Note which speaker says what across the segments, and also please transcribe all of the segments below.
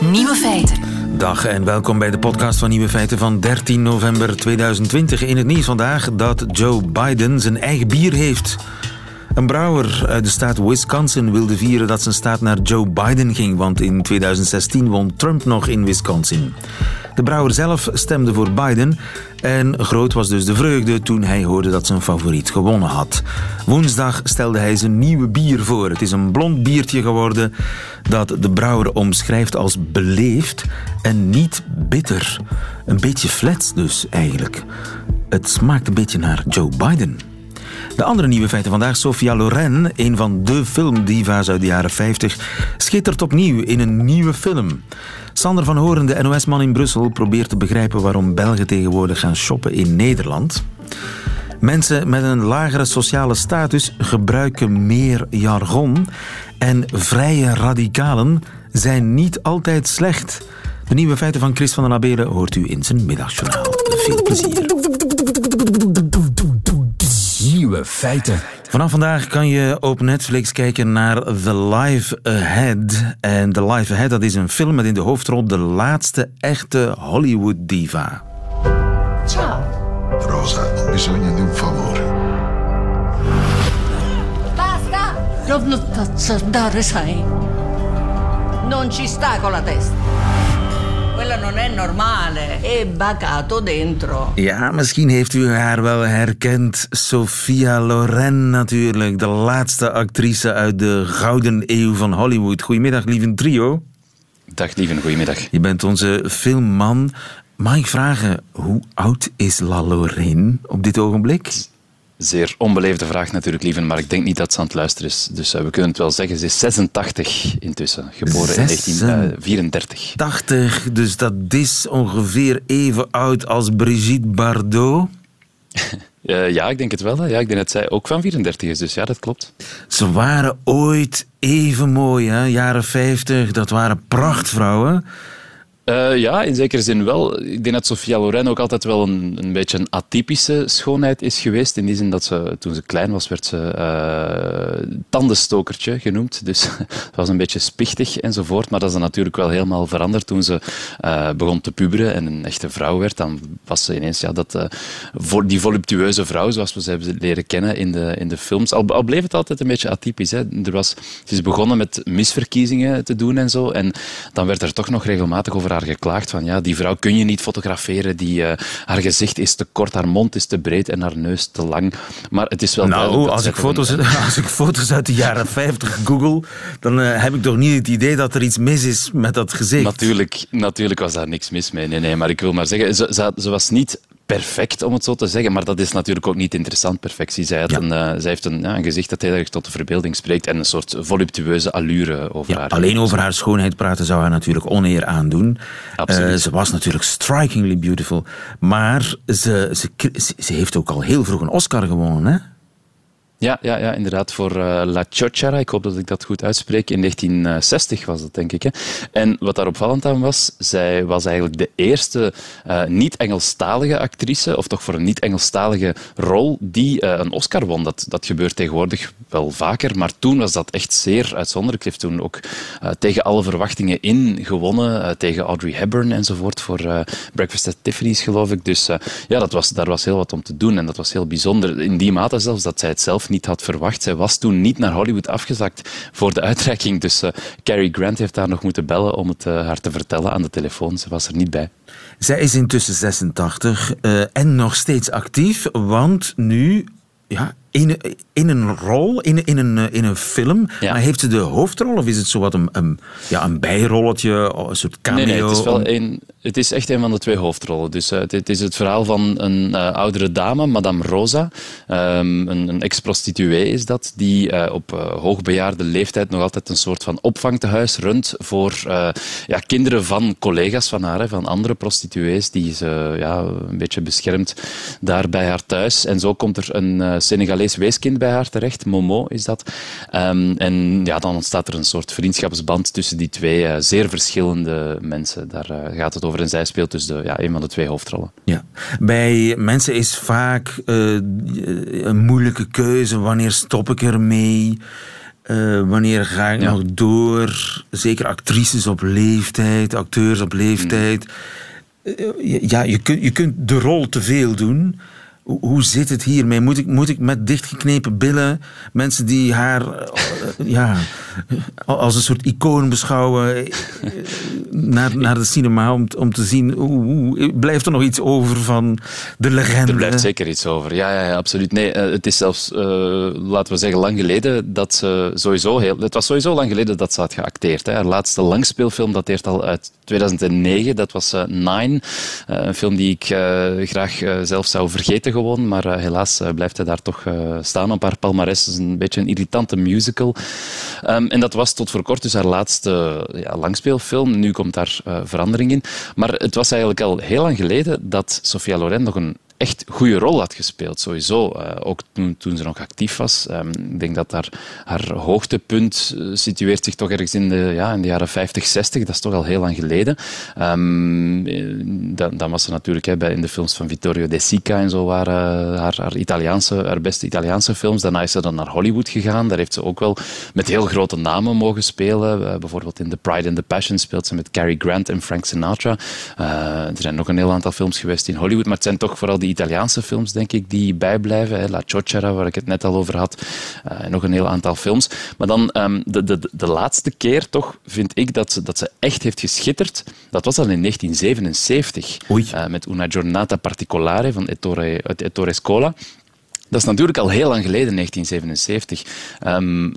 Speaker 1: Nieuwe feiten.
Speaker 2: Dag en welkom bij de podcast van Nieuwe Feiten van 13 november 2020. In het nieuws vandaag dat Joe Biden zijn eigen bier heeft. Een brouwer uit de staat Wisconsin wilde vieren dat zijn staat naar Joe Biden ging, want in 2016 won Trump nog in Wisconsin. De brouwer zelf stemde voor Biden en groot was dus de vreugde toen hij hoorde dat zijn favoriet gewonnen had. Woensdag stelde hij zijn nieuwe bier voor. Het is een blond biertje geworden dat de brouwer omschrijft als beleefd en niet bitter. Een beetje flats dus eigenlijk. Het smaakt een beetje naar Joe Biden. De andere nieuwe feiten vandaag. Sophia Loren, een van de filmdiva's uit de jaren 50, schittert opnieuw in een nieuwe film. Sander van Horen, de NOS-man in Brussel, probeert te begrijpen waarom Belgen tegenwoordig gaan shoppen in Nederland. Mensen met een lagere sociale status gebruiken meer jargon. En vrije radicalen zijn niet altijd slecht. De nieuwe feiten van Chris van den Abelen hoort u in zijn middagjournaal. Veel plezier.
Speaker 3: Feiten.
Speaker 2: Vanaf vandaag kan je op Netflix kijken naar The Life Ahead. En The Life Ahead dat is een film met in de hoofdrol de laatste echte Hollywood diva.
Speaker 4: Ciao.
Speaker 5: Rosa, ho bisogno di un favore.
Speaker 4: Basta!
Speaker 6: Non t'azzardare, sai.
Speaker 4: Non ci sta con la testa. Quello non è normale. È bacato dentro.
Speaker 2: Ja, misschien heeft u haar wel herkend. Sophia Loren natuurlijk, de laatste actrice uit de gouden eeuw van Hollywood. Goedemiddag, lieve trio.
Speaker 7: Dag lieve, goedemiddag.
Speaker 2: Je bent onze filmman. Mag ik vragen, hoe oud is La Lorraine op dit ogenblik?
Speaker 7: Zeer onbeleefde vraag natuurlijk, lieve, maar ik denk niet dat ze aan het luisteren is. Dus uh, we kunnen het wel zeggen, ze is 86 intussen, geboren in 1934.
Speaker 2: 80, dus dat is ongeveer even oud als Brigitte Bardot.
Speaker 7: Uh, ja, ik denk het wel. Hè. Ja, ik denk dat zij ook van 34 is, dus ja, dat klopt.
Speaker 2: Ze waren ooit even mooi, hè? jaren 50. Dat waren prachtvrouwen.
Speaker 7: Uh, ja, in zekere zin wel. Ik denk dat Sophia Loren ook altijd wel een, een beetje een atypische schoonheid is geweest. In die zin dat ze, toen ze klein was, werd ze uh, tandenstokertje genoemd. Dus het was een beetje spichtig enzovoort. Maar dat is natuurlijk wel helemaal veranderd toen ze uh, begon te puberen en een echte vrouw werd. Dan was ze ineens ja, dat, die voluptueuze vrouw, zoals we ze hebben leren kennen in de, in de films. Al, al bleef het altijd een beetje atypisch. Hè. Er was, ze is begonnen met misverkiezingen te doen en zo. En dan werd er toch nog regelmatig over geklaagd van ja, die vrouw kun je niet fotograferen, die, uh, haar gezicht is te kort, haar mond is te breed en haar neus te lang. Maar het is wel
Speaker 2: Nou, als ik, foto's, een... als ik foto's uit de jaren 50 google, dan uh, heb ik toch niet het idee dat er iets mis is met dat gezicht.
Speaker 7: Natuurlijk, natuurlijk was daar niks mis mee. Nee, nee, maar ik wil maar zeggen, ze, ze, ze was niet perfect, om het zo te zeggen. Maar dat is natuurlijk ook niet interessant, perfectie. Zij, had
Speaker 2: Ja.
Speaker 7: een, uh, zij heeft een, ja, een gezicht dat heel erg tot de verbeelding spreekt en een soort voluptueuze allure over
Speaker 2: Ja,
Speaker 7: haar.
Speaker 2: alleen over haar schoonheid praten zou haar natuurlijk oneer aandoen. Eh, ze was natuurlijk strikingly beautiful. Maar ze, ze, ze, ze heeft ook al heel vroeg een Oscar gewonnen, hè?
Speaker 7: Ja, ja, ja, inderdaad, voor uh, La Chochara. Ik hoop dat ik dat goed uitspreek. In 1960 was dat, denk ik. Hè. En wat daar opvallend aan was, zij was eigenlijk de eerste uh, niet-Engelstalige actrice, of toch voor een niet-Engelstalige rol, die uh, een Oscar won. Dat, dat gebeurt tegenwoordig wel vaker, maar toen was dat echt zeer uitzonderlijk. Ze heeft toen ook tegen alle verwachtingen in gewonnen, tegen Audrey Hepburn enzovoort, voor Breakfast at Tiffany's, geloof ik. Dus ja, dat was, daar was heel wat om te doen en dat was heel bijzonder. In die mate zelfs dat zij het zelf niet had verwacht. Zij was toen niet naar Hollywood afgezakt voor de uitreiking. Dus uh, Cary Grant heeft haar nog moeten bellen om het uh, haar te vertellen aan de telefoon. Ze was er niet bij.
Speaker 2: Zij is intussen 86 uh, en nog steeds actief, want nu ja, in, in een rol, in, in, een, in een film. Ja. Maar heeft ze de hoofdrol of is het zo wat een, een, ja, een bijrolletje, een soort cameo?
Speaker 7: Nee, nee het, is wel een, het is echt een van de twee hoofdrollen. Dus, uh, het, het, is het verhaal van een uh, oudere dame, Madame Rosa. Um, een, een ex-prostituee is dat, die uh, op hoogbejaarde leeftijd nog altijd een soort van opvangtehuis runt voor ja, kinderen van collega's van haar, hè, van andere prostituees, die ze ja, een beetje beschermt daar bij haar thuis. En zo komt er een Senegalees weeskind bij haar terecht, Momo is dat. Um, en ja, dan ontstaat er een soort vriendschapsband tussen die twee uh, zeer verschillende mensen. Daar uh, gaat het over en zij speelt dus de, ja, een van de twee hoofdrollen.
Speaker 2: Ja. Bij mensen is vaak uh, een moeilijke keuze, wanneer stop ik ermee? Uh, wanneer ga ik nog door? Zeker actrices op leeftijd, acteurs op leeftijd. Uh, ja, je kunt, je kunt de rol te veel doen hoe zit het hiermee? Moet ik, moet ik met dichtgeknepen billen mensen die haar eh, ja, als een soort icoon beschouwen eh, naar, naar de cinema om, om te zien, hoe, blijft er nog iets over van de legende?
Speaker 7: Er blijft zeker iets over, ja, ja, absoluut. Nee, eh, het is zelfs, laten we zeggen, lang geleden dat ze sowieso heel... Het was sowieso lang geleden dat ze had geacteerd. Hè. Haar laatste langspeelfilm dateert al uit 2009, dat was Nine. een film die ik graag zelf zou vergeten gewoon, maar uh, helaas uh, blijft hij daar toch uh, staan op haar palmarès. Het is een beetje een irritante musical. Um, en dat was tot voor kort dus haar laatste ja, langspeelfilm. Nu komt daar verandering in. Maar het was eigenlijk al heel lang geleden dat Sofia Loren nog een echt goede rol had gespeeld, sowieso. Uh, ook toen, toen ze nog actief was. Um, ik denk dat haar, haar hoogtepunt uh, situeert zich toch ergens in de, ja, in de jaren 50, 60. Dat is toch al heel lang geleden. Um, dan, dan, was ze natuurlijk hè, bij, in de films van Vittorio De Sica en zo waren haar, haar, Italiaanse, haar beste Italiaanse films. Daarna is ze dan naar Hollywood gegaan. Daar heeft ze ook wel met heel grote namen mogen spelen. Bijvoorbeeld in The Pride and the Passion speelt ze met Cary Grant en Frank Sinatra. er zijn nog een heel aantal films geweest in Hollywood, maar het zijn toch vooral die Italiaanse films, denk ik, die bijblijven. La Ciocera, waar ik het net al over had. Uh, nog een heel aantal films. Maar dan um, de, de, de laatste keer toch vind ik dat ze, dat ze echt heeft geschitterd. Dat was al in 1977. Uh, met Una Giornata Particolare van Ettore, Ettore Scola. Dat is natuurlijk al heel lang geleden, 1977. Um,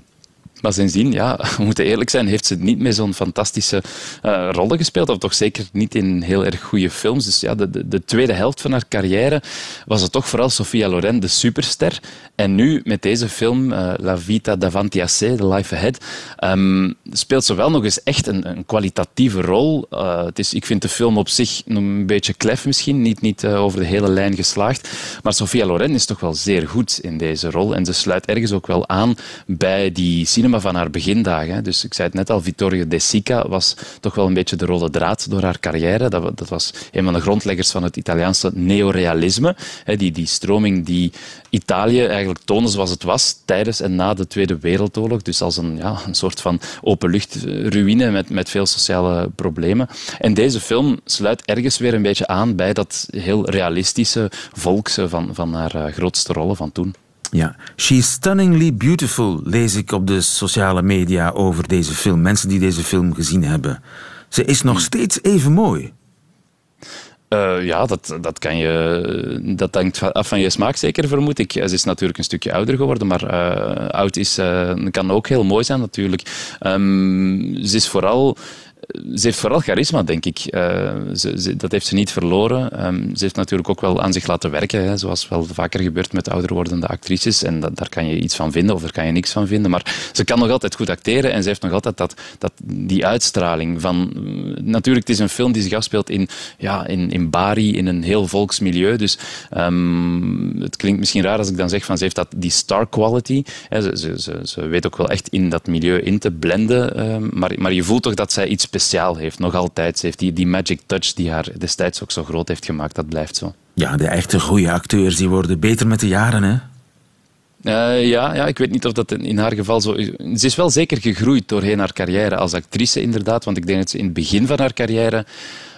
Speaker 7: maar sindsdien, ja, we moeten eerlijk zijn, heeft ze niet meer zo'n fantastische uh, rollen gespeeld. Of toch zeker niet in heel erg goede films. Dus ja, de, de, de, tweede helft van haar carrière was het toch vooral Sofia Loren, de superster. En nu met deze film, uh, La Vita davanti a sé, The Life Ahead, um, speelt ze wel nog eens echt een, een kwalitatieve rol. Uh, het is, ik vind de film op zich een beetje klef misschien, niet, niet over de hele lijn geslaagd. Maar Sofia Loren is toch wel zeer goed in deze rol. En ze sluit ergens ook wel aan bij die cinema van haar begindagen. Dus ik zei het net al, Vittorio De Sica was toch wel een beetje de rode draad door haar carrière. Dat, dat was een van de grondleggers van het Italiaanse neorealisme. Die, die stroming die Italië eigenlijk toonde zoals het was tijdens en na de Tweede Wereldoorlog. Dus als een, ja, een soort van openluchtruïne met, met veel sociale problemen. En deze film sluit ergens weer een beetje aan bij dat heel realistische volkse van, van haar eh, grootste rollen van toen.
Speaker 2: Ja, She's Stunningly Beautiful lees ik op de sociale media over deze film. Mensen die deze film gezien hebben. Ze is nog steeds even mooi.
Speaker 7: Uh, ja, dat, dat, kan je, dat hangt af van je smaak, zeker vermoed ik. Ze is natuurlijk een stukje ouder geworden, maar uh, oud is, uh, kan ook heel mooi zijn natuurlijk. Um, ze is vooral ze heeft vooral charisma, denk ik. Uh, ze, dat heeft ze niet verloren. Um, ze heeft natuurlijk ook wel aan zich laten werken, hè, zoals wel vaker gebeurt met ouder wordende actrices. En dat, daar kan je iets van vinden of daar kan je niks van vinden. Maar ze kan nog altijd goed acteren en ze heeft nog altijd dat, dat, die uitstraling van... Natuurlijk, het is een film die zich afspeelt in, ja, in, in Bari, in een heel volksmilieu. Dus um, het klinkt misschien raar als ik dan zeg van ze heeft dat, die star quality. Hè, ze, ze, weet ook wel echt in dat milieu in te blenden. Um, maar, maar je voelt toch dat zij iets speciaal heeft. Nog altijd. Ze heeft die, die magic touch die haar destijds ook zo groot heeft gemaakt. Dat blijft zo.
Speaker 2: Ja, de echte goede acteurs die worden beter met de jaren, hè?
Speaker 7: Uh, ja, ja, ik weet niet of dat in haar geval zo is. Ze is wel zeker gegroeid doorheen haar carrière als actrice, inderdaad. Want ik denk dat ze in het begin van haar carrière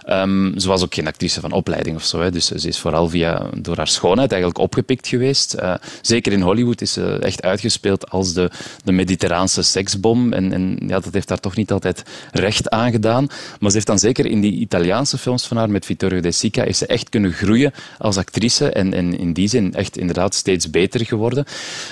Speaker 7: Um, ze was ook geen actrice van opleiding of zo. Hè. Dus ze is vooral via, door haar schoonheid eigenlijk opgepikt geweest. Uh, zeker in Hollywood is ze echt uitgespeeld als de, de mediterraanse seksbom. En, en ja, dat heeft haar toch niet altijd recht aangedaan. Maar ze heeft dan zeker in die Italiaanse films van haar met Vittorio De Sica is ze echt kunnen groeien als actrice. En, in die zin echt inderdaad steeds beter geworden.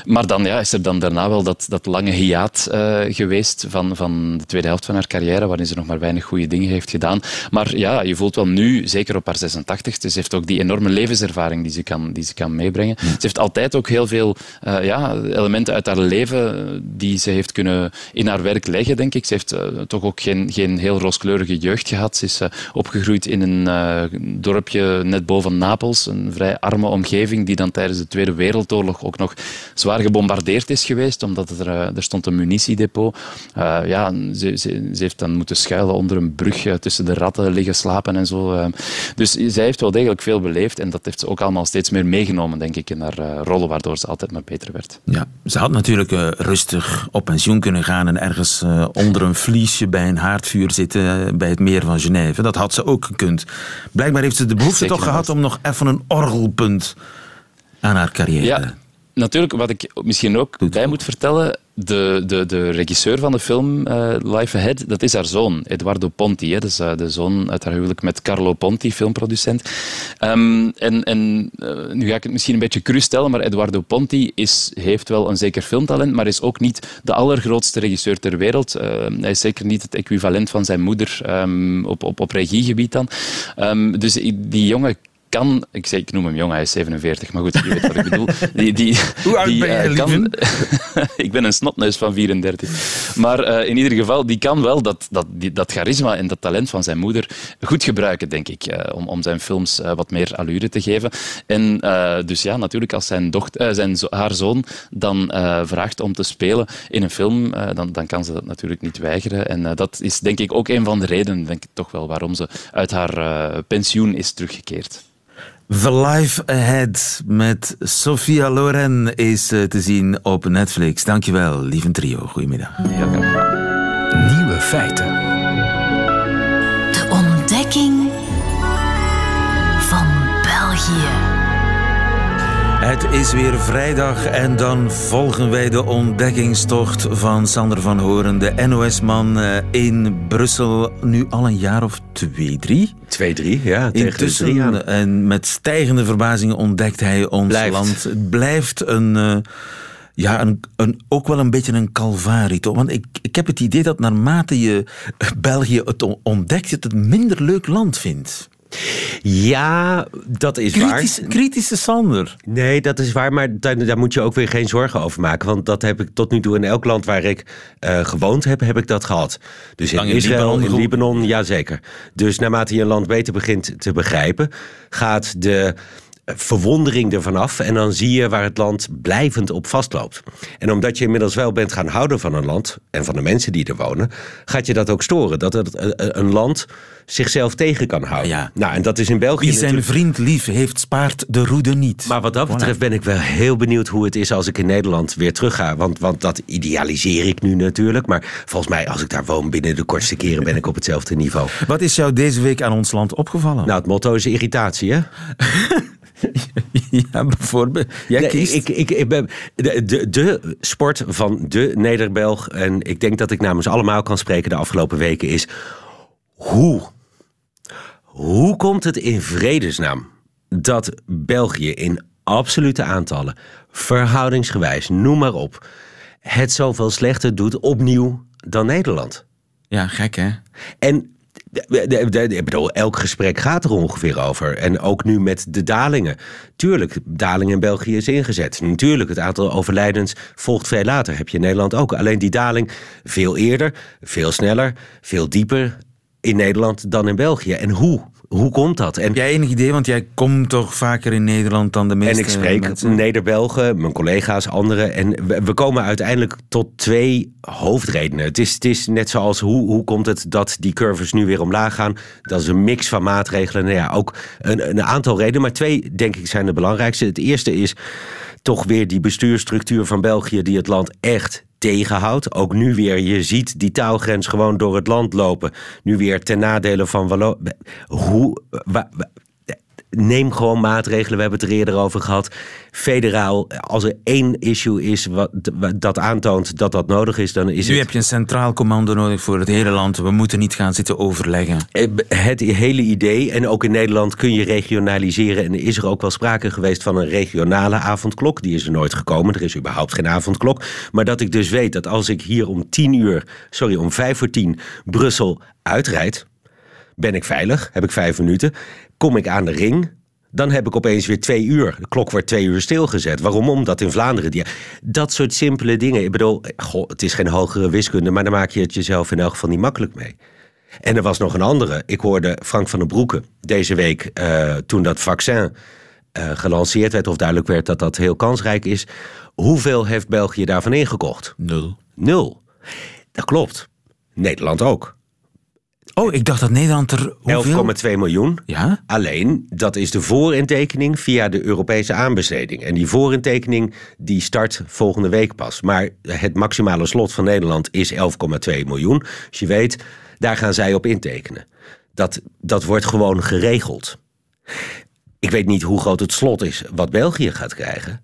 Speaker 7: Maar dan ja, is er dan daarna wel dat, dat lange hiaat uh, geweest van, van de tweede helft van haar carrière, waarin ze nog maar weinig goede dingen heeft gedaan. Maar ja, je voelt wel nu, zeker op haar 86 ze heeft ook die enorme levenservaring die ze kan, die ze kan meebrengen. Ze heeft altijd ook heel veel uh, ja, elementen uit haar leven die ze heeft kunnen in haar werk leggen, denk ik. Ze heeft uh, toch ook geen, geen heel rooskleurige jeugd gehad. Ze is uh, opgegroeid in een dorpje net boven Napels, een vrij arme omgeving die dan tijdens de Tweede Wereldoorlog ook nog zwaar gebombardeerd is geweest, omdat er, er stond een munitiedepot. ja, ze, ze, ze, heeft dan moeten schuilen onder een brug tussen de ratten liggen en zo. eh. Dus zij heeft wel degelijk veel beleefd en dat heeft ze ook allemaal steeds meer meegenomen, denk ik, in haar eh, rollen, waardoor ze altijd maar beter werd.
Speaker 2: Ja, ze had natuurlijk eh, rustig op pensioen kunnen gaan en ergens onder een vliesje bij een haardvuur zitten bij het meer van Genève. Dat had ze ook gekund. Blijkbaar heeft ze de behoefte
Speaker 7: Zeker
Speaker 2: toch gehad om nog even een orgelpunt aan haar carrière.
Speaker 7: Ja, natuurlijk, wat ik misschien ook bij moet vertellen, de, de, de regisseur van de film eh, Life Ahead, dat is haar zoon, Eduardo Ponti. Hè. Dat is eh, de zoon uit haar huwelijk met Carlo Ponti, filmproducent. Ehm, en en eh, nu ga ik het misschien een beetje cru stellen, maar Eduardo Ponti is, heeft wel een zeker filmtalent, maar is ook niet de allergrootste regisseur ter wereld. Eh, hij is zeker niet het equivalent van zijn moeder ehm, op, op, op regiegebied dan. Ehm, dus die jongen kan, ik, zeg, ik noem hem jong, hij is 47, maar goed, je weet wat ik bedoel. Die, die,
Speaker 2: Hoe oud
Speaker 7: die,
Speaker 2: ben
Speaker 7: eh, kan, ik ben een snotneus van 34. Maar eh, in ieder geval, die kan wel dat, dat, die, dat charisma en dat talent van zijn moeder goed gebruiken, denk ik, eh, om, om zijn films wat meer allure te geven. En dus ja, natuurlijk, als zijn dochter, zijn haar zoon dan vraagt om te spelen in een film, dan, dan kan ze dat natuurlijk niet weigeren. En dat is denk ik ook een van de redenen, denk ik toch wel, waarom ze uit haar pensioen is teruggekeerd.
Speaker 2: The Life Ahead met Sophia Loren is eh, te zien op Netflix. Dankjewel, lieve trio. Goedemiddag.
Speaker 3: Nieuwe feiten.
Speaker 2: Het is weer vrijdag en dan volgen wij de ontdekkingstocht van Sander van Horen, de NOS-man eh, in Brussel, nu al een jaar of twee, drie.
Speaker 8: 2-3, ja, tegen de
Speaker 2: Intussen,
Speaker 8: drie
Speaker 2: en met stijgende verbazing ontdekt hij ons
Speaker 8: Blijft.
Speaker 2: land. Het blijft een, eh, ja, een, een, ook wel een beetje een calvarie. Toch? Want ik, ik heb het idee dat naarmate je België het on- ontdekt, je het een minder leuk land vindt.
Speaker 8: Ja, dat is
Speaker 2: Kritisch,
Speaker 8: waar.
Speaker 2: kritische Sander.
Speaker 8: Nee, dat is waar, maar daar, daar moet je ook weer geen zorgen over maken. Want dat heb ik tot nu toe in elk land waar ik eh, gewoond heb, heb ik dat gehad. Dus in Israël,
Speaker 2: Libanon
Speaker 8: in Libanon, jazeker. Dus naarmate je een land beter begint te begrijpen, gaat de verwondering ervan af. En dan zie je waar het land blijvend op vastloopt. En omdat je inmiddels wel bent gaan houden van een land en van de mensen die er wonen, gaat je dat ook storen. Dat het, eh, eh, een land zichzelf tegen kan houden.
Speaker 2: Ja.
Speaker 8: Nou, en dat is in België
Speaker 2: Wie zijn
Speaker 8: natuurlijk-
Speaker 2: vriend lief heeft, spaart de roede niet.
Speaker 8: maar wat dat betreft ben ik wel heel benieuwd hoe het is als ik in Nederland weer terug ga. Want, want dat idealiseer ik nu natuurlijk. Maar volgens mij, als ik daar woon binnen de kortste keren, ben ik op hetzelfde niveau.
Speaker 2: Wat is jou deze week aan ons land opgevallen?
Speaker 8: Nou, het motto is irritatie, hè?
Speaker 2: ja, bijvoorbeeld. Jij
Speaker 8: Nee,
Speaker 2: kiest.
Speaker 8: ik, ik, ik ben, de, de, de sport van de Nederbelg, en ik denk dat ik namens allemaal kan spreken de afgelopen weken, is hoe? Hoe komt het in vredesnaam dat België in absolute aantallen, verhoudingsgewijs, noem maar op, het zoveel slechter doet opnieuw dan Nederland?
Speaker 2: Ja, gek hè?
Speaker 8: En ik elk gesprek gaat er ongeveer over. En ook nu met de dalingen. Tuurlijk, daling in België is ingezet. Natuurlijk, het aantal overlijdens volgt veel later. Heb je in Nederland ook. Alleen die daling veel eerder, veel sneller, veel dieper in Nederland dan in België. En hoe? Hoe komt dat? En
Speaker 2: Heb jij enig idee, want jij komt toch vaker in Nederland dan de meeste
Speaker 8: En ik spreek
Speaker 2: mensen?
Speaker 8: Neder-Belgen, mijn collega's, anderen. En we, we komen uiteindelijk tot twee hoofdredenen. Het is, het is net zoals hoe, hoe komt het dat die curves nu weer omlaag gaan? Dat is een mix van maatregelen. Nou ja, ook een, een aantal redenen. Maar twee, denk ik, zijn de belangrijkste. Het eerste is toch weer die bestuursstructuur van België... die het land echt tegenhoudt. Ook nu weer, je ziet die taalgrens gewoon door het land lopen. Nu weer ten nadele van Wallo. Hoe... wa- wa- neem gewoon maatregelen. We hebben het er eerder over gehad. Federaal, als er één issue is wat, dat aantoont dat dat nodig is, dan is
Speaker 2: Nu
Speaker 8: het
Speaker 2: heb je een centraal commando nodig voor het hele land. We moeten niet gaan zitten overleggen.
Speaker 8: Eh, het hele idee. En ook in Nederland kun je regionaliseren. En is er ook wel sprake geweest van een regionale avondklok. Die is er nooit gekomen. Er is überhaupt geen avondklok. Maar dat ik dus weet dat als ik hier om tien uur, sorry, om vijf voor tien Brussel uitrijd, ben ik veilig, heb ik vijf minuten. Kom ik aan de ring, dan heb ik opeens weer twee uur. De klok wordt twee uur stilgezet. Waarom? Omdat in Vlaanderen... Die, dat soort simpele dingen. Ik bedoel, goh, het is geen hogere wiskunde... maar dan maak je het jezelf in elk geval niet makkelijk mee. En er was nog een andere. Ik hoorde Frank van den Broeke deze week... eh, toen dat vaccin eh, gelanceerd werd... of duidelijk werd dat dat heel kansrijk is... hoeveel heeft België daarvan ingekocht?
Speaker 2: Nul.
Speaker 8: Nul. Dat klopt. Nederland ook.
Speaker 2: Oh, ik dacht dat Nederland er hoeveel?
Speaker 8: 11,2 miljoen.
Speaker 2: Ja?
Speaker 8: Alleen, dat is de voorintekening via de Europese aanbesteding. En die voorintekening die start volgende week pas. Maar het maximale slot van Nederland is 11,2 miljoen. Dus je weet, daar gaan zij op intekenen. Dat, dat wordt gewoon geregeld. Ik weet niet hoe groot het slot is wat België gaat krijgen.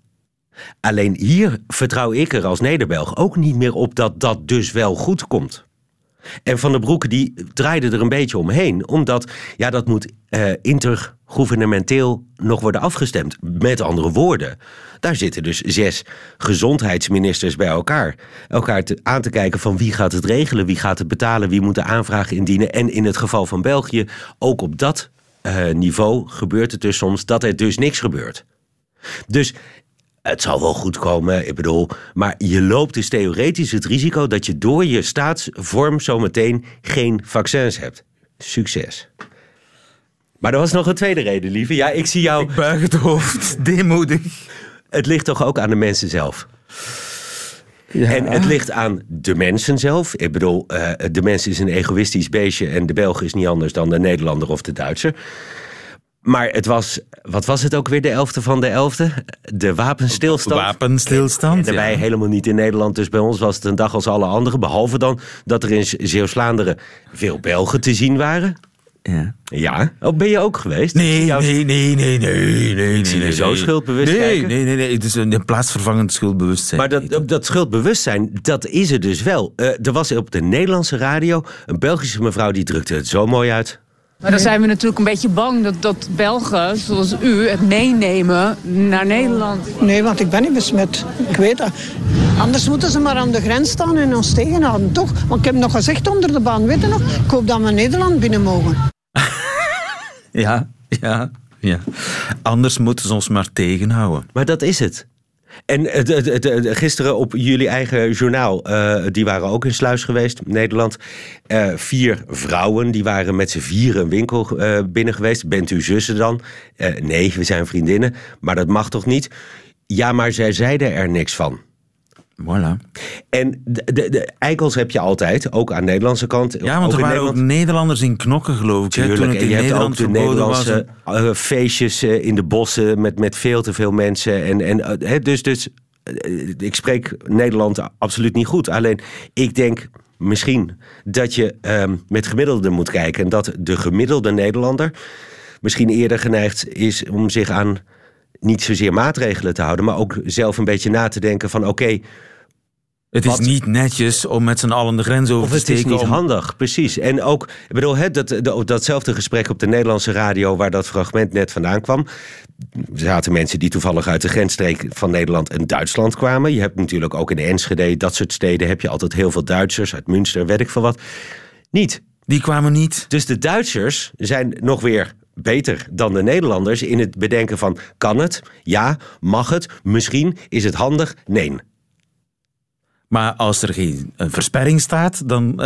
Speaker 8: Alleen hier vertrouw ik er als Nederbelg ook niet meer op dat dat dus wel goed komt. En Van der Broek die draaide er een beetje omheen. Omdat, ja, dat moet eh, intergouvernementeel nog worden afgestemd. Met andere woorden, daar zitten dus zes gezondheidsministers bij elkaar. Elkaar aan te kijken van wie gaat het regelen, wie gaat het betalen, wie moet de aanvraag indienen. En in het geval van België, ook op dat eh, niveau gebeurt het dus soms dat er dus niks gebeurt. Dus het zal wel goed komen, ik bedoel. Maar je loopt dus theoretisch het risico dat je door je staatsvorm zometeen geen vaccins hebt. Succes. Maar er was nog een tweede reden, lieve. Ja, ik zie jou.
Speaker 2: Ik buig het hoofd, deemoedig.
Speaker 8: Het ligt toch ook aan de mensen zelf. En het ligt aan de mensen zelf. Ik bedoel, uh, de mens is een egoïstisch beestje en de Belg is niet anders dan de Nederlander of de Duitser. Maar het was, wat was het ook weer, de 11e van de 11e? De wapenstilstand.
Speaker 2: Wapenstilstand.
Speaker 8: En daarbij
Speaker 2: ja.
Speaker 8: helemaal niet in Nederland. Dus bij ons was het een dag als alle anderen. Behalve dan dat er in Zeeuws-Vlaanderen veel Belgen te zien waren.
Speaker 2: Ja.
Speaker 8: Ja, oh, ben je ook geweest?
Speaker 2: Nee, nee, nee, nee, nee, nee.
Speaker 8: zie je
Speaker 2: nee,
Speaker 8: zo
Speaker 2: nee.
Speaker 8: schuldbewust
Speaker 2: nee,
Speaker 8: kijken.
Speaker 2: Nee, nee, nee. Het is een plaatsvervangend schuldbewustzijn.
Speaker 8: Maar dat, dat schuldbewustzijn, dat is er dus wel. Eh, er was op de Nederlandse radio een Belgische mevrouw die drukte het zo mooi uit.
Speaker 9: Maar dan zijn we natuurlijk een beetje bang dat, dat Belgen, zoals u, het meenemen naar Nederland.
Speaker 10: Nee, want ik ben niet besmet. Ik weet dat. Anders moeten ze maar aan de grens staan en ons tegenhouden, toch? Want ik heb nog gezegd onder de baan, weet je nog? Ik hoop dat we Nederland binnen mogen.
Speaker 2: Ja, ja, ja. Anders moeten ze ons maar tegenhouden.
Speaker 8: Maar dat is het. En gisteren op jullie eigen journaal, eh, die waren ook in Sluis geweest, Nederland. Eh, vier vrouwen, die waren met z'n vieren een winkel eh, binnen geweest. Bent u zussen dan? Nee, we zijn vriendinnen. Maar dat mag toch niet? Ja, maar zij zeiden er niks van.
Speaker 2: Voilà.
Speaker 8: En de, de, de eikels heb je altijd, ook aan de Nederlandse kant.
Speaker 2: Ja, want er waren ook
Speaker 8: Nederland.
Speaker 2: Nederlanders in knokken, geloof ik. hè,
Speaker 8: Tuurlijk,
Speaker 2: toen het
Speaker 8: en je hebt ook de
Speaker 2: was.
Speaker 8: Nederlandse eh, feestjes eh, in de bossen met, met veel te veel mensen. En, en, eh, hè, dus, dus ik spreek Nederland absoluut niet goed. Alleen ik denk misschien dat je ehm, met gemiddelde moet kijken. En dat de gemiddelde Nederlander misschien eerder geneigd is om zich aan niet zozeer maatregelen te houden. Maar ook zelf een beetje na te denken van oké,
Speaker 2: Het is
Speaker 8: Wat?
Speaker 2: niet netjes om met z'n allen de grens over te
Speaker 8: het is
Speaker 2: steken.
Speaker 8: niet
Speaker 2: om-
Speaker 8: handig, precies. En ook, ik bedoel, hè, dat, dat, datzelfde gesprek op de Nederlandse radio... waar dat fragment net vandaan kwam. Er zaten mensen die toevallig uit de grensstreek van Nederland en Duitsland kwamen. Je hebt natuurlijk ook in Enschede, dat soort steden... heb je altijd heel veel Duitsers uit Münster, weet ik veel wat. Niet.
Speaker 2: Die kwamen niet.
Speaker 8: Dus de Duitsers zijn nog weer beter dan de Nederlanders... in het bedenken van, kan het? Ja. Mag het? Misschien. Is het handig? Nee.
Speaker 2: Maar als er geen een versperring staat, dan,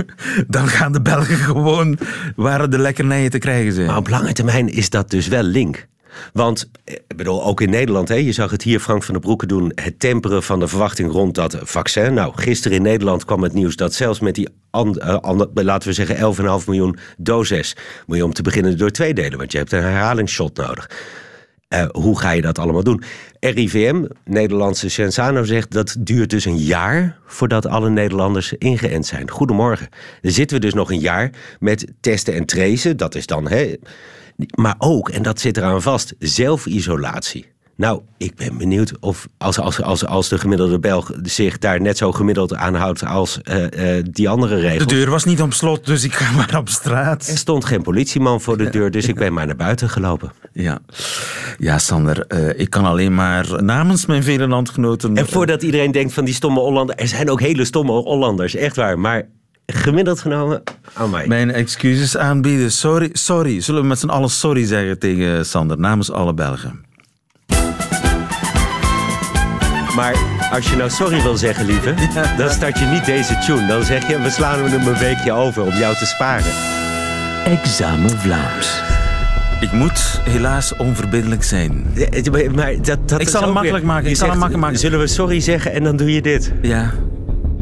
Speaker 2: dan gaan de Belgen gewoon waar de lekkernijen te krijgen zijn.
Speaker 8: Maar op lange termijn is dat dus wel link. Want, eh, ik bedoel, ook in Nederland, hè, je zag het hier Frank van der Broeke doen, het temperen van de verwachting rond dat vaccin. Nou, gisteren in Nederland kwam het nieuws dat zelfs met die, an- eh, laten we zeggen, 11,5 miljoen doses, moet je om te beginnen door twee delen, want je hebt een herhalingsshot nodig. Eh, hoe ga je dat allemaal doen? RIVM, Nederlandse Sensano, zegt dat duurt dus een jaar voordat alle Nederlanders ingeënt zijn. Goedemorgen. Dan zitten we dus nog een jaar met testen en tracen. Dat is dan, hè, maar ook, en dat zit eraan vast, zelfisolatie. Nou, ik ben benieuwd of als, als, als, als de gemiddelde Belg zich daar net zo gemiddeld aan houdt als eh, eh, die andere
Speaker 2: De
Speaker 8: regels.
Speaker 2: deur was niet op slot, dus ik ga maar op straat.
Speaker 8: Er stond geen politieman voor de deur, dus ik ben maar naar buiten gelopen.
Speaker 2: Ja, ja Sander, eh, ik kan alleen maar namens mijn vele landgenoten...
Speaker 8: En voordat iedereen denkt van die stomme Hollanders, er zijn ook hele stomme Hollanders, echt waar. Maar gemiddeld genomen, aan mij.
Speaker 2: Mijn excuses aanbieden. Sorry, sorry. Zullen we met z'n allen sorry zeggen tegen Sander, namens alle Belgen?
Speaker 8: Maar als je nou sorry wil zeggen, lieve, dan start je niet deze tune. Dan zeg je, we slaan hem een weekje over om jou te sparen.
Speaker 3: Examen Vlaams.
Speaker 2: Ik moet helaas onverbiddelijk zijn.
Speaker 8: Ja, Maar dat, dat
Speaker 2: Ik zal hem
Speaker 8: ook
Speaker 2: makkelijk
Speaker 8: weer-
Speaker 2: maken, ik zal hem
Speaker 8: zegt,
Speaker 2: makkelijk maken.
Speaker 8: Zullen we sorry zeggen en dan doe je dit?
Speaker 2: Ja,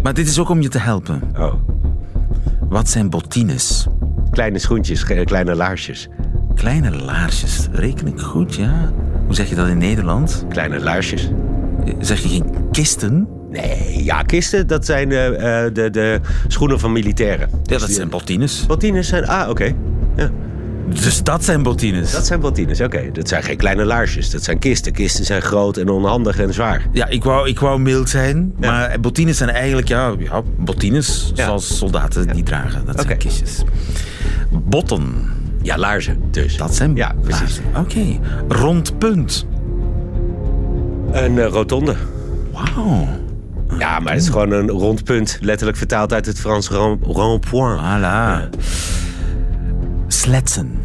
Speaker 2: maar dit is ook om je te helpen.
Speaker 8: Oh.
Speaker 2: Wat zijn bottines?
Speaker 8: Kleine schoentjes, ge- kleine laarsjes.
Speaker 2: Kleine laarsjes, reken ik goed, ja. Hoe zeg je dat in Nederland?
Speaker 8: Kleine laarsjes.
Speaker 2: Zeg je geen kisten?
Speaker 8: Nee, ja, kisten, dat zijn eh, eh, de, de schoenen van militairen.
Speaker 2: Ja, dat zijn bottines.
Speaker 8: Bottines zijn... Ah, oké.
Speaker 2: Dus dat zijn bottines?
Speaker 8: Dat zijn bottines, oké. Dat zijn geen kleine laarsjes. Dat zijn kisten. Kisten zijn groot en onhandig en zwaar.
Speaker 2: Ja, ik wou, ik wou mild zijn, maar bottines zijn eigenlijk ja, ja, bottines
Speaker 8: Ja.
Speaker 2: zoals soldaten die dragen. Dat zijn kistjes. Botten,
Speaker 8: Ja, laarzen dus.
Speaker 2: dat zijn
Speaker 8: Ja, precies.
Speaker 2: Oké. Rond punt.
Speaker 8: Een eh, rotonde.
Speaker 2: Wauw.
Speaker 8: Ja, maar het is gewoon een rond punt. Letterlijk vertaald uit het Frans rond- rond-point.
Speaker 2: Voilà. Sletsen.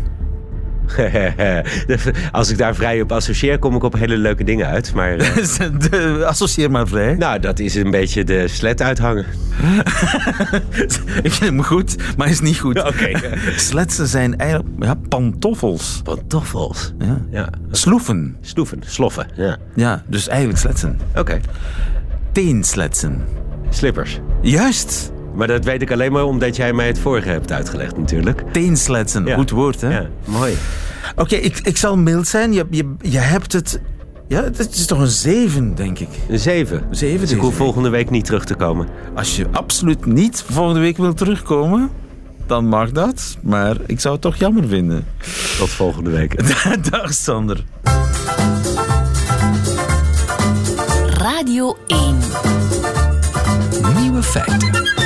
Speaker 8: Als ik daar vrij op associeer, kom ik op hele leuke dingen uit. Maar eh,
Speaker 2: De- Associeer maar vrij.
Speaker 8: nou, dat is een beetje de slet uithangen.
Speaker 2: Ik vind hem goed, maar is niet goed.
Speaker 8: Oké.
Speaker 2: Sletsen zijn eigenlijk ja, pantoffels.
Speaker 8: Pantoffels.
Speaker 2: Ja.
Speaker 8: Ja.
Speaker 2: Sloeven.
Speaker 8: Stoeven, sloffen. Ja.
Speaker 2: Ja, dus eigenlijk sletsen.
Speaker 8: Oké.
Speaker 2: Teensletsen.
Speaker 8: Slippers.
Speaker 2: Juist.
Speaker 8: Maar dat weet ik alleen maar omdat jij mij het vorige hebt uitgelegd natuurlijk.
Speaker 2: Teensletsen.
Speaker 8: Ja.
Speaker 2: Goed woord, hè?
Speaker 8: Ja, mooi.
Speaker 2: Oké, ik, ik zal mild zijn. Je, je, je hebt het... Ja, het is toch een zeven, denk ik.
Speaker 8: Een zeven.
Speaker 2: Zeven
Speaker 8: Dus ik hoef volgende week niet terug te komen.
Speaker 2: Als je absoluut niet volgende week wil terugkomen, dan mag dat. Maar ik zou het toch jammer vinden.
Speaker 8: Tot volgende week.
Speaker 2: Dag Sander.
Speaker 1: Radio 1.
Speaker 3: Nieuwe feiten.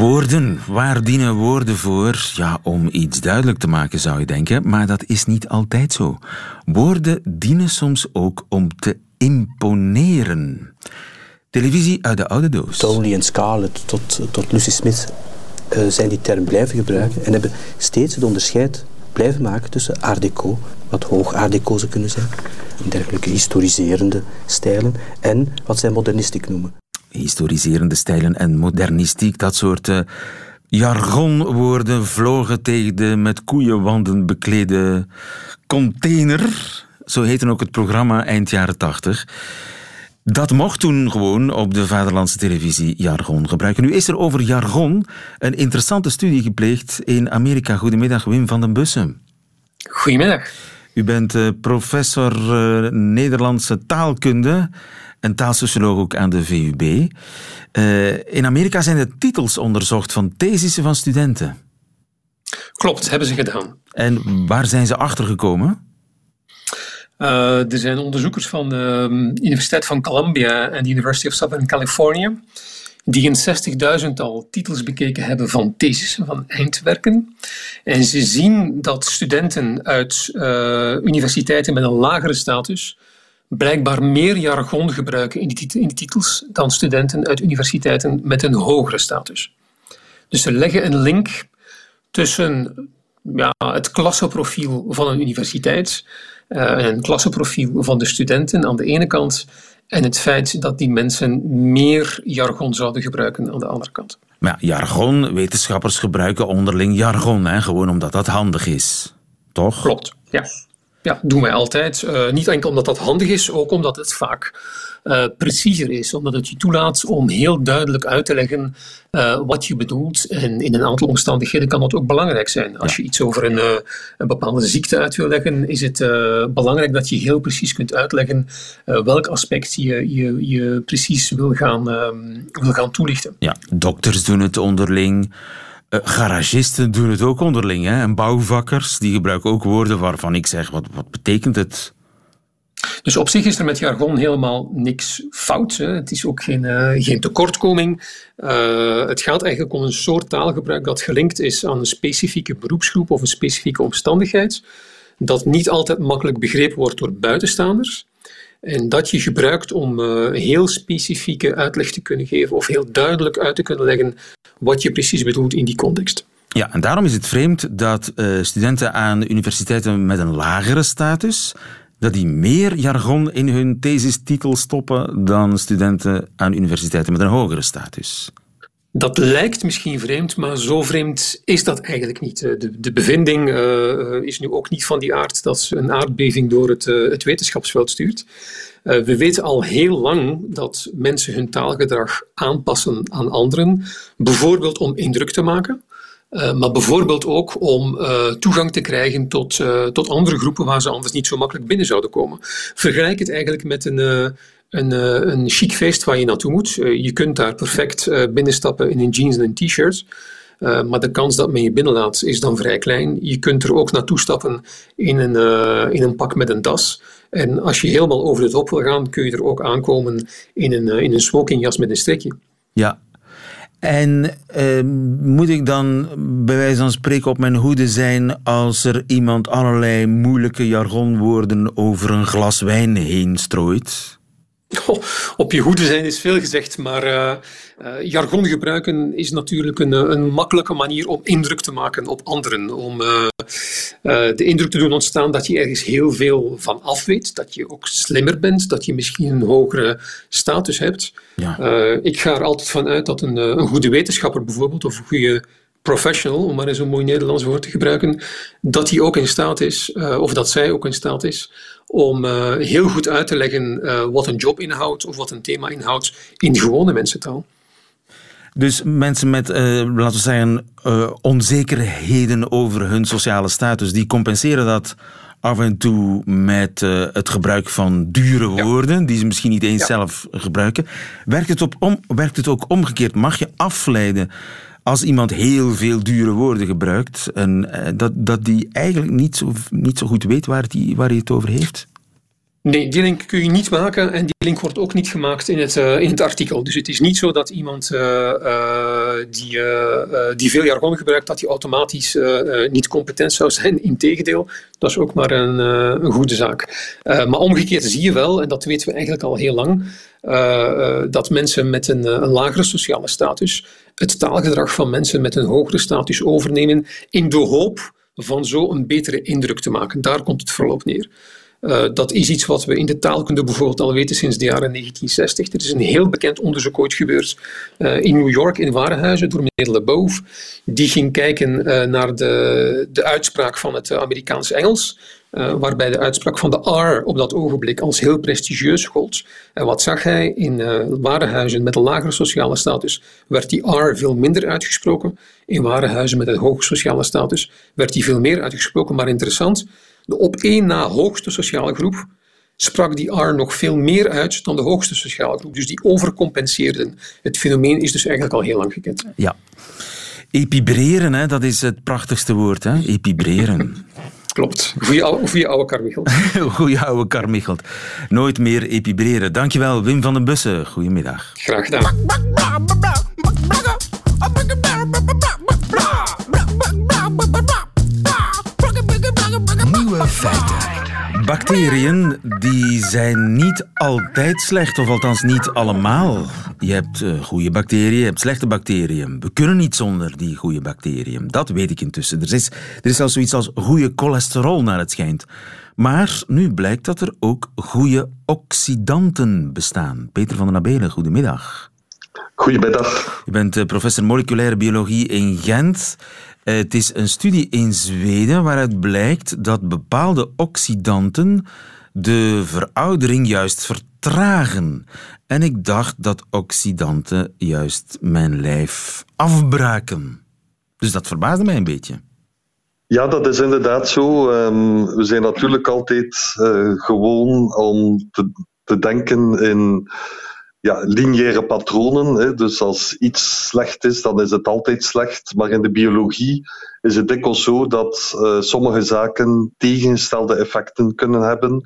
Speaker 2: Woorden. Waar dienen woorden voor? Ja, om iets duidelijk te maken zou je denken, maar dat is niet altijd zo. Woorden dienen soms ook om te imponeren. Televisie uit de oude doos.
Speaker 11: Townley en Scarlett tot, tot Lucy Smith eh, zijn die term blijven gebruiken en hebben steeds het onderscheid blijven maken tussen art déco, wat hoog art déco zou kunnen zijn, en dergelijke historiserende stijlen, en wat zij modernistiek noemen.
Speaker 2: Historiserende stijlen en modernistiek, dat soort eh, jargonwoorden vlogen tegen de met koeienwanden beklede container. Zo heette ook het programma eind jaren tachtig. Dat mocht toen gewoon op de vaderlandse televisie jargon gebruiken. Nu is er over jargon een interessante studie gepleegd in Amerika. Goedemiddag, Wim van den Bussen.
Speaker 12: Goedemiddag.
Speaker 2: U bent eh, professor eh, Nederlandse taalkunde en taalsocioloog ook aan de VUB. Eh, in Amerika zijn de titels onderzocht van thesissen van studenten.
Speaker 12: Klopt, hebben ze gedaan.
Speaker 2: En waar zijn ze achter gekomen?
Speaker 12: Eh, er zijn onderzoekers van de um, Universiteit van Columbia en de University of Southern California die een 60.000-tal titels bekeken hebben van thesissen, van eindwerken. En ze zien dat studenten uit uh, universiteiten met een lagere status blijkbaar meer jargon gebruiken in die, tit in titels dan studenten uit universiteiten met een hogere status. Dus ze leggen een link tussen ja, het klassenprofiel van een universiteit uh, en het klassenprofiel van de studenten aan de ene kant en het feit dat die mensen meer jargon zouden gebruiken aan de andere kant.
Speaker 2: Maar ja, jargon, wetenschappers gebruiken onderling jargon, hè, gewoon omdat dat handig is. Toch?
Speaker 12: Klopt, ja. Ja, doen wij altijd. Uh, niet enkel omdat dat handig is, ook omdat het vaak uh, preciezer is. Omdat het je toelaat om heel duidelijk uit te leggen uh, wat je bedoelt. En in een aantal omstandigheden kan dat ook belangrijk zijn. Als je iets over een, een bepaalde ziekte uit wil leggen, is het belangrijk dat je heel precies kunt uitleggen welk aspect je, je, je precies wil gaan, wil gaan toelichten.
Speaker 2: Ja, dokters doen het onderling. Uh, garagisten doen het ook onderling. Hè? En bouwvakkers die gebruiken ook woorden waarvan ik zeg: wat, wat betekent het?
Speaker 12: Dus op zich is er met jargon helemaal niks fout. Hè. Het is ook geen, uh, geen tekortkoming. Uh, het gaat eigenlijk om een soort taalgebruik dat gelinkt is aan een specifieke beroepsgroep of een specifieke omstandigheid. Dat niet altijd makkelijk begrepen wordt door buitenstaanders. En dat je gebruikt om uh, heel specifieke uitleg te kunnen geven of heel duidelijk uit te kunnen leggen wat je precies bedoelt in die context.
Speaker 2: Ja, en daarom is het vreemd dat uh, studenten aan universiteiten met een lagere status dat die meer jargon in hun thesistitel stoppen dan studenten aan universiteiten met een hogere status.
Speaker 12: Dat lijkt misschien vreemd, maar zo vreemd is dat eigenlijk niet. De, de bevinding uh, is nu ook niet van die aard dat ze een aardbeving door het, het wetenschapsveld stuurt. We weten al heel lang dat mensen hun taalgedrag aanpassen aan anderen, bijvoorbeeld om indruk te maken. maar bijvoorbeeld ook om toegang te krijgen tot, tot andere groepen waar ze anders niet zo makkelijk binnen zouden komen. Vergelijk het eigenlijk met een, een, een chic feest waar je naartoe moet. je kunt daar perfect binnenstappen in een jeans en een t-shirt. Maar de kans dat men je binnenlaat is dan vrij klein. Je kunt er ook naartoe stappen in een, in een pak met een das. En als je helemaal over de top wil gaan, kun je er ook aankomen in een, in een smokingjas met een strikje.
Speaker 2: Ja. En moet ik dan bij wijze van spreken op mijn hoede zijn als er iemand allerlei moeilijke jargonwoorden over een glas wijn heen strooit?
Speaker 12: op je hoede zijn is veel gezegd, maar uh, uh, jargon gebruiken is natuurlijk een, een makkelijke manier om indruk te maken op anderen. Om uh, de indruk te doen ontstaan dat je ergens heel veel van af weet, dat je ook slimmer bent, dat je misschien een hogere status hebt. Ja. ik ga er altijd van uit dat een, een goede wetenschapper bijvoorbeeld, of een goede professional, om maar eens een mooi Nederlands woord te gebruiken, dat hij ook in staat is, of dat zij ook in staat is, om uh, heel goed uit te leggen uh, wat een job inhoudt of wat een thema inhoudt in gewone mensentaal.
Speaker 2: Dus mensen met, laten we zeggen, onzekerheden over hun sociale status, die compenseren dat af en toe met het gebruik van dure woorden, die ze misschien niet eens zelf gebruiken. Werkt het, op om, werkt het ook omgekeerd? Mag je afleiden als iemand heel veel dure woorden gebruikt, en, eh, dat, dat die eigenlijk niet zo, niet zo goed weet waar, die, waar hij het over heeft?
Speaker 12: Nee, die link kun je niet maken en die link wordt ook niet gemaakt in het, uh, in het artikel. Dus het is niet zo dat iemand uh, uh, die, die veel jargon gebruikt, dat hij automatisch niet competent zou zijn. Integendeel, dat is ook maar een, een goede zaak. maar omgekeerd zie je wel, en dat weten we eigenlijk al heel lang, dat mensen met een, lagere sociale status het taalgedrag van mensen met een hogere status overnemen in de hoop van zo een betere indruk te maken. Daar komt het vooral op neer. Uh, dat is iets wat we in de taalkunde bijvoorbeeld al weten sinds de jaren 1960. Er is een heel bekend onderzoek ooit gebeurd uh, in New York in Warenhuizen door meneer LeBeouf. Die ging kijken uh, naar de, de uitspraak van het Amerikaanse Engels. waarbij de uitspraak van de R op dat ogenblik als heel prestigieus gold. En wat zag hij? In warenhuizen met een lagere sociale status werd die R veel minder uitgesproken. In warenhuizen met een hoge sociale status werd die veel meer uitgesproken. Maar interessant, de op één na hoogste sociale groep sprak die R nog veel meer uit dan de hoogste sociale groep. Dus die overcompenseerden. Het fenomeen is dus eigenlijk al heel lang gekend.
Speaker 2: Ja. Epibreren, hè, dat is het prachtigste woord. Hè? Epibreren.
Speaker 12: Klopt. Goeie oude, goeie oude Carmichelt.
Speaker 2: Goeie oude Carmichelt. Nooit meer epibreren. Dankjewel, Wim van den Bussen. Goedemiddag.
Speaker 12: Graag gedaan.
Speaker 2: Bacteriën die zijn niet altijd slecht, of althans niet allemaal. Je hebt uh, goede bacteriën, je hebt slechte bacteriën. We kunnen niet zonder die goede bacteriën. Dat weet ik intussen. Er is, er is zelfs zoiets als goede cholesterol naar het schijnt. Maar nu blijkt dat er ook goede oxidanten bestaan. Peter van den Abelen, goedemiddag.
Speaker 13: Goedemiddag.
Speaker 2: Je bent eh, professor moleculaire biologie in Gent. Eh, het is een studie in Zweden waaruit blijkt dat bepaalde oxidanten de veroudering juist vertragen. En ik dacht dat oxidanten juist mijn lijf afbraken. Dus dat verbaasde mij een beetje.
Speaker 13: Ja, dat is inderdaad zo. Ehm, we zijn natuurlijk altijd uh, gewoon om te denken in ja, lineaire patronen. Hè. Dus als iets slecht is, dan is het altijd slecht. Maar in de biologie is het dikwijls zo dat uh, sommige zaken tegengestelde effecten kunnen hebben.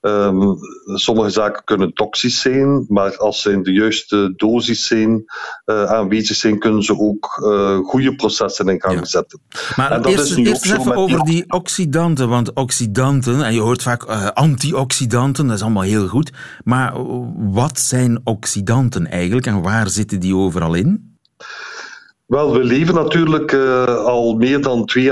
Speaker 13: Um, sommige zaken kunnen toxisch zijn, maar als ze in de juiste dosis zijn, uh, aanwezig zijn, kunnen ze ook uh, goede processen in gang ja. zetten.
Speaker 2: Maar en dat eerst, is nu eerst ook even over die oxidanten, want oxidanten, en je hoort vaak antioxidanten, dat is allemaal heel goed. Maar wat zijn oxidanten eigenlijk en waar zitten die overal in?
Speaker 13: Wel, we leven natuurlijk uh, al meer dan 2,5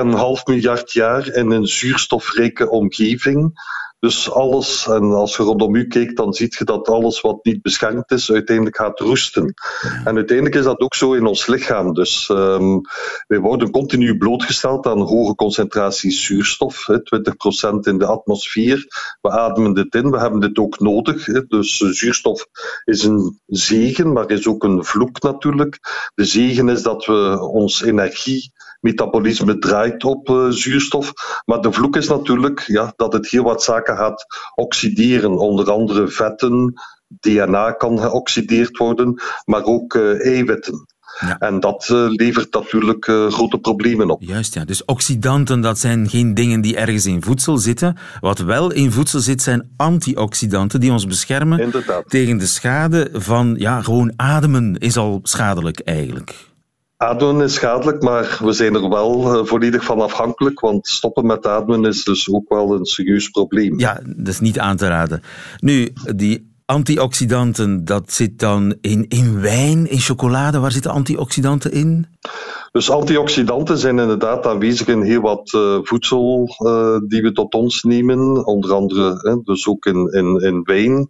Speaker 13: miljard jaar in een zuurstofrijke omgeving. Dus alles, en als je rondom u kijkt, dan ziet je dat alles wat niet beschermd is, uiteindelijk gaat roesten. En uiteindelijk is dat ook zo in ons lichaam. Dus um, wij worden continu blootgesteld aan hoge concentraties zuurstof, hè, 20% in de atmosfeer. We ademen dit in, we hebben dit ook nodig. Dus zuurstof is een zegen, maar is ook een vloek natuurlijk. De zegen is dat we ons energie metabolisme draait op uh, zuurstof. Maar de vloek is natuurlijk ja, dat het heel wat zaken gaat oxideren. Onder andere vetten, DNA kan geoxideerd worden, maar ook uh, eiwitten. Ja. En dat uh, levert natuurlijk uh, grote problemen op.
Speaker 2: Juist, ja. Dus oxidanten, dat zijn geen dingen die ergens in voedsel zitten. Wat wel in voedsel zit, zijn antioxidanten die ons beschermen
Speaker 13: Inderdaad.
Speaker 2: tegen de schade van ja, gewoon ademen is al schadelijk eigenlijk.
Speaker 13: Ademen is schadelijk, maar we zijn er wel uh, volledig van afhankelijk, want stoppen met ademen is dus ook wel een serieus probleem.
Speaker 2: Ja, dat is niet aan te raden. Nu, die antioxidanten, dat zit dan in, in wijn, in chocolade. Waar zitten antioxidanten in?
Speaker 13: Dus antioxidanten zijn inderdaad aanwezig in heel wat uh, voedsel uh, die we tot ons nemen. Onder andere hè, dus ook in, in, in wijn.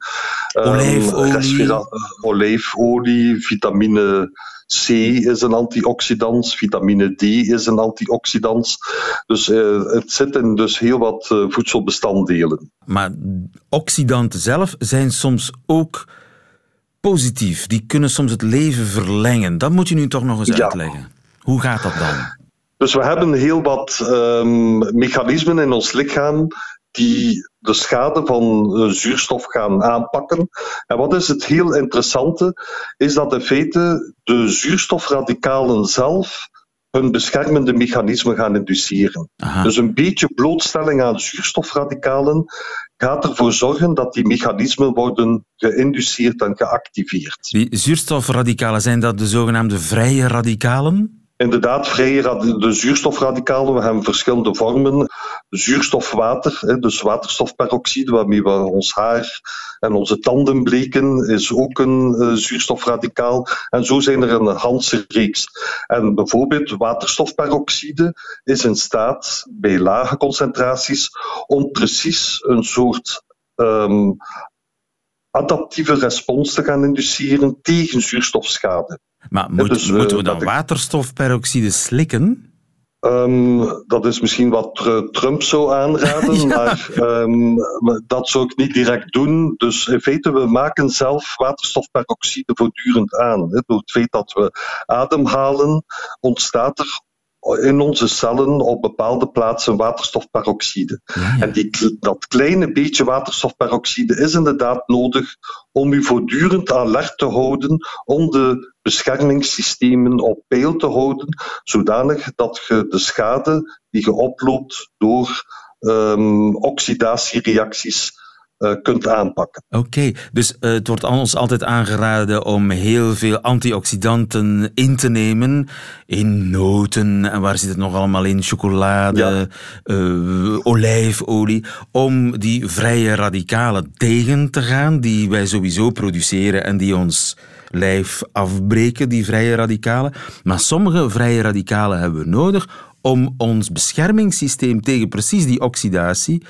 Speaker 2: Olijfolie.
Speaker 13: Um, olijfolie, vitamine C is een antioxidant, vitamine D is een antioxidant. Dus uh, het zit in dus heel wat uh, voedselbestanddelen.
Speaker 2: Maar oxidanten zelf zijn soms ook positief. Die kunnen soms het leven verlengen. Dat moet je nu toch nog eens
Speaker 13: ja.
Speaker 2: uitleggen. Hoe gaat dat dan?
Speaker 13: Dus we hebben heel wat um, mechanismen in ons lichaam die de schade van uh, zuurstof gaan aanpakken. En wat is het heel interessante, is dat in feite de zuurstofradicalen zelf hun beschermende mechanismen gaan induceren.
Speaker 2: Aha.
Speaker 13: Dus een beetje blootstelling aan zuurstofradicalen gaat ervoor zorgen dat die mechanismen worden geïnduceerd en geactiveerd.
Speaker 2: Die zuurstofradicalen, zijn dat de zogenaamde vrije radicalen?
Speaker 13: Inderdaad, vrije de zuurstofradicalen, we hebben verschillende vormen. Zuurstofwater, dus waterstofperoxide, waarmee we ons haar en onze tanden bleken, is ook een uh, zuurstofradicaal. En zo zijn er een ganse reeks. En bijvoorbeeld waterstofperoxide is in staat, bij lage concentraties, om precies een soort um, adaptieve respons te gaan induceren tegen zuurstofschade.
Speaker 2: Maar moet, dus, uh, moeten we dan ik... waterstofperoxide slikken?
Speaker 13: Um, dat is misschien wat Trump zou aanraden, ja. maar um, dat zou ik niet direct doen. Dus in feite, we maken zelf waterstofperoxide voortdurend aan. Door het feit dat we ademhalen, ontstaat er in onze cellen op bepaalde plaatsen waterstofperoxide.
Speaker 2: Ja, ja.
Speaker 13: En die, dat kleine beetje waterstofperoxide is inderdaad nodig om u voortdurend alert te houden, om de beschermingssystemen op peil te houden, zodanig dat je de schade die je oploopt door um, oxidatiereacties kunt aanpakken.
Speaker 2: Oké, okay, dus uh, het wordt ons altijd aangeraden om heel veel antioxidanten in te nemen. In noten, en waar zit het nog allemaal in? Chocolade, ja. uh, olijfolie. Om die vrije radicalen tegen te gaan, die wij sowieso produceren en die ons lijf afbreken, die vrije radicalen. Maar sommige vrije radicalen hebben we nodig om ons beschermingssysteem tegen precies die oxidatie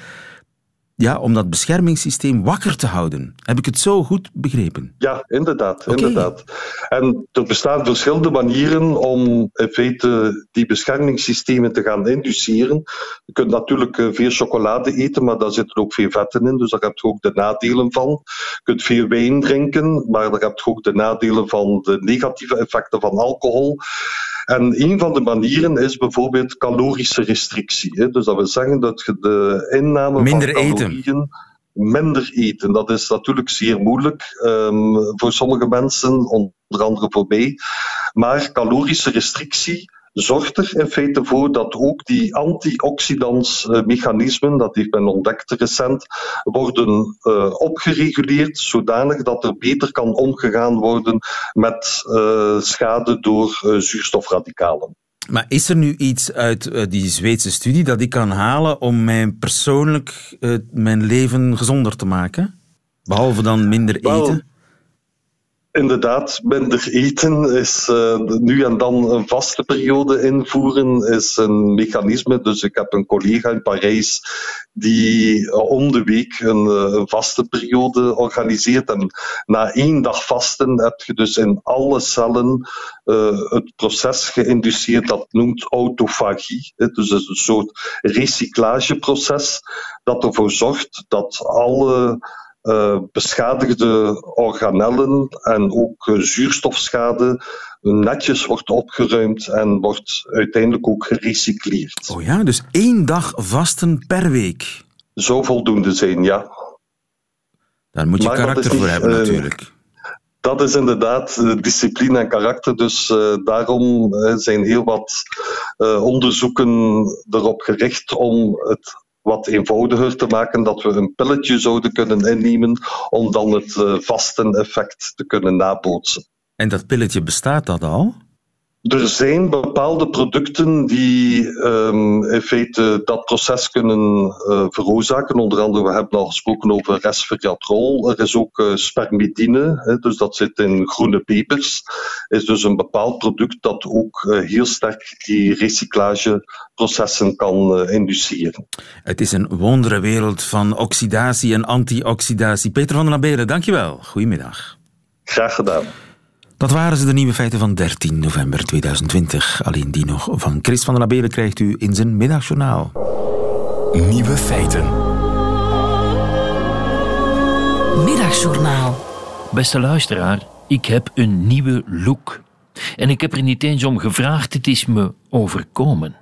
Speaker 2: ja, om dat beschermingssysteem wakker te houden. Heb ik het zo goed begrepen?
Speaker 13: Ja, inderdaad. Okay. inderdaad. En er bestaan verschillende manieren om in feite die beschermingssystemen te gaan induceren. Je kunt natuurlijk veel chocolade eten, maar daar zitten ook veel vetten in, dus daar heb je ook de nadelen van. Je kunt veel wijn drinken, maar daar heb je ook de nadelen van de negatieve effecten van alcohol. En een van de manieren is bijvoorbeeld calorische restrictie. Hè? Dus dat wil zeggen dat je de inname
Speaker 2: minder
Speaker 13: van calorieën
Speaker 2: eten.
Speaker 13: minder eten. Dat is natuurlijk zeer moeilijk um, voor sommige mensen, onder andere voor mij. Maar calorische restrictie zorgt er in feite voor dat ook die antioxidansmechanismen, dat heeft men ontdekt recent, worden uh, opgereguleerd zodanig dat er beter kan omgegaan worden met uh, schade door uh, zuurstofradicalen.
Speaker 2: Maar is er nu iets uit die Zweedse studie dat ik kan halen om mijn persoonlijk mijn leven gezonder te maken? Behalve dan minder eten?
Speaker 13: Inderdaad, minder eten is uh, nu en dan een vaste periode invoeren, is een mechanisme. Dus ik heb een collega in Parijs die uh, om de week een, uh, een, vaste periode organiseert. En na één dag vasten heb je dus in alle cellen het proces geïnduceerd dat noemt autofagie. Dus het is een soort recyclageproces dat ervoor zorgt dat alle uh, beschadigde organellen en ook uh, zuurstofschade netjes wordt opgeruimd en wordt uiteindelijk ook gerecycleerd.
Speaker 2: Oh ja, dus één dag vasten per week.
Speaker 13: Zou voldoende zijn, ja.
Speaker 2: Daar moet je maar karakter voor hebben, natuurlijk
Speaker 13: dat is inderdaad discipline en karakter. Dus uh, daarom zijn heel wat uh, onderzoeken erop gericht om het wat eenvoudiger te maken, dat we een pilletje zouden kunnen innemen om dan het vasten effect te kunnen nabootsen.
Speaker 2: En dat pilletje bestaat dat al?
Speaker 13: Er zijn bepaalde producten die um, in feite dat proces kunnen uh, veroorzaken. Onder andere, we hebben al gesproken over resveratrol. Er is ook uh, spermidine, hè, dus dat zit in groene pepers. Is dus een bepaald product dat ook uh, heel sterk die recyclageprocessen kan induceren.
Speaker 2: Het is een wondere wereld van oxidatie en antioxidatie. Peter van den Abelen, dankjewel. Goedemiddag.
Speaker 13: Graag gedaan.
Speaker 2: Dat waren ze, de nieuwe feiten van 13 november 2020. Alleen die nog van Chris van den Abelen krijgt u in zijn middagjournaal.
Speaker 3: Nieuwe feiten.
Speaker 1: Middagjournaal.
Speaker 3: Beste luisteraar, ik heb een nieuwe look. En ik heb er niet eens om gevraagd, het is me overkomen.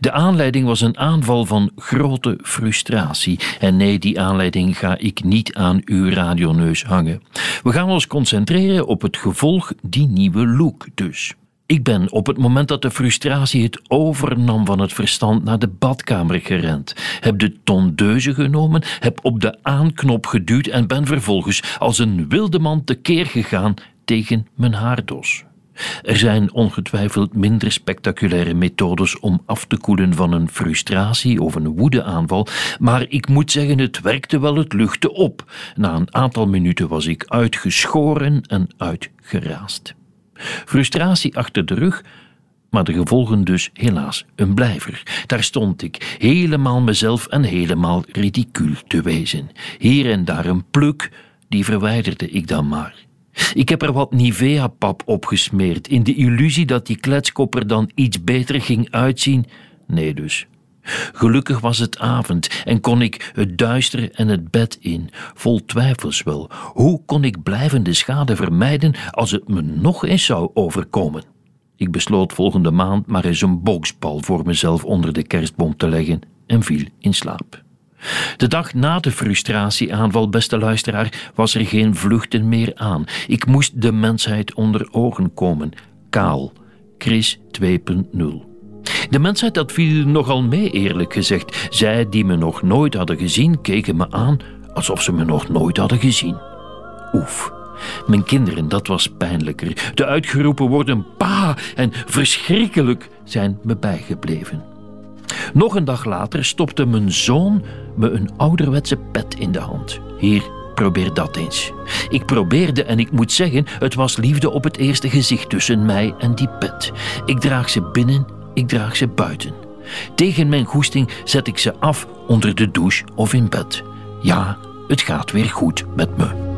Speaker 3: De aanleiding was een aanval van grote frustratie. En nee, die aanleiding ga ik niet aan uw radioneus hangen. We gaan ons concentreren op het gevolg, die nieuwe look dus. Ik ben op het moment dat de frustratie het overnam van het verstand naar de badkamer gerend. Heb de tondeuze genomen, heb op de aanknop geduwd en ben vervolgens als een wilde man tekeer gegaan tegen mijn haardos. Er zijn ongetwijfeld minder spectaculaire methodes om af te koelen van een frustratie of een woedeaanval, maar ik moet zeggen, het werkte wel, het luchtte op. Na een aantal minuten was ik uitgeschoren en uitgeraasd. Frustratie achter de rug, maar de gevolgen dus helaas een blijver. Daar stond ik, helemaal mezelf en helemaal ridicuul te wezen. Hier en daar een pluk, die verwijderde ik dan maar. Ik heb er wat Nivea-pap opgesmeerd, in de illusie dat die kletskop er dan iets beter ging uitzien. Nee dus. Gelukkig was het avond en kon ik het duister en het bed in, vol twijfels wel. Hoe kon ik blijvende schade vermijden als het me nog eens zou overkomen? Ik besloot volgende maand maar eens een boksbal voor mezelf onder de kerstboom te leggen en viel in slaap. De dag na de frustratieaanval, beste luisteraar, was er geen vluchten meer aan. Ik moest de mensheid onder ogen komen. Kaal. Chris 2.0. De mensheid dat viel nogal mee, eerlijk gezegd. Zij die me nog nooit hadden gezien, keken me aan alsof ze me nog nooit hadden gezien. Oef. Mijn kinderen, dat was pijnlijker. De uitgeroepen woorden pa en verschrikkelijk zijn me bijgebleven. Nog een dag later stopte mijn zoon me een ouderwetse pet in de hand. Hier, probeer dat eens. Ik probeerde en ik moet zeggen, het was liefde op het eerste gezicht tussen mij en die pet. Ik draag ze binnen, ik draag ze buiten. Tegen mijn goesting zet ik ze af onder de douche of in bed. Ja, het gaat weer goed met me.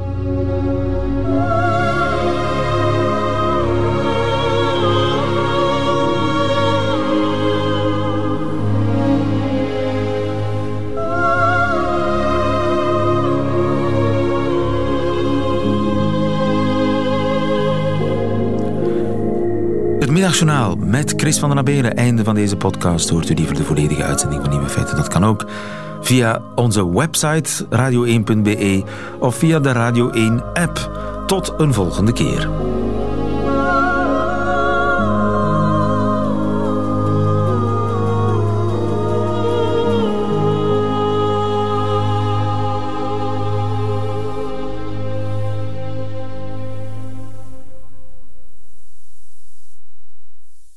Speaker 2: Middagjournaal met Chris van den Abelen. Einde van deze podcast. Hoort u liever de volledige uitzending van Nieuwe Feiten? Dat kan ook via onze website radio1.be of via de Radio 1 app. Tot een volgende keer.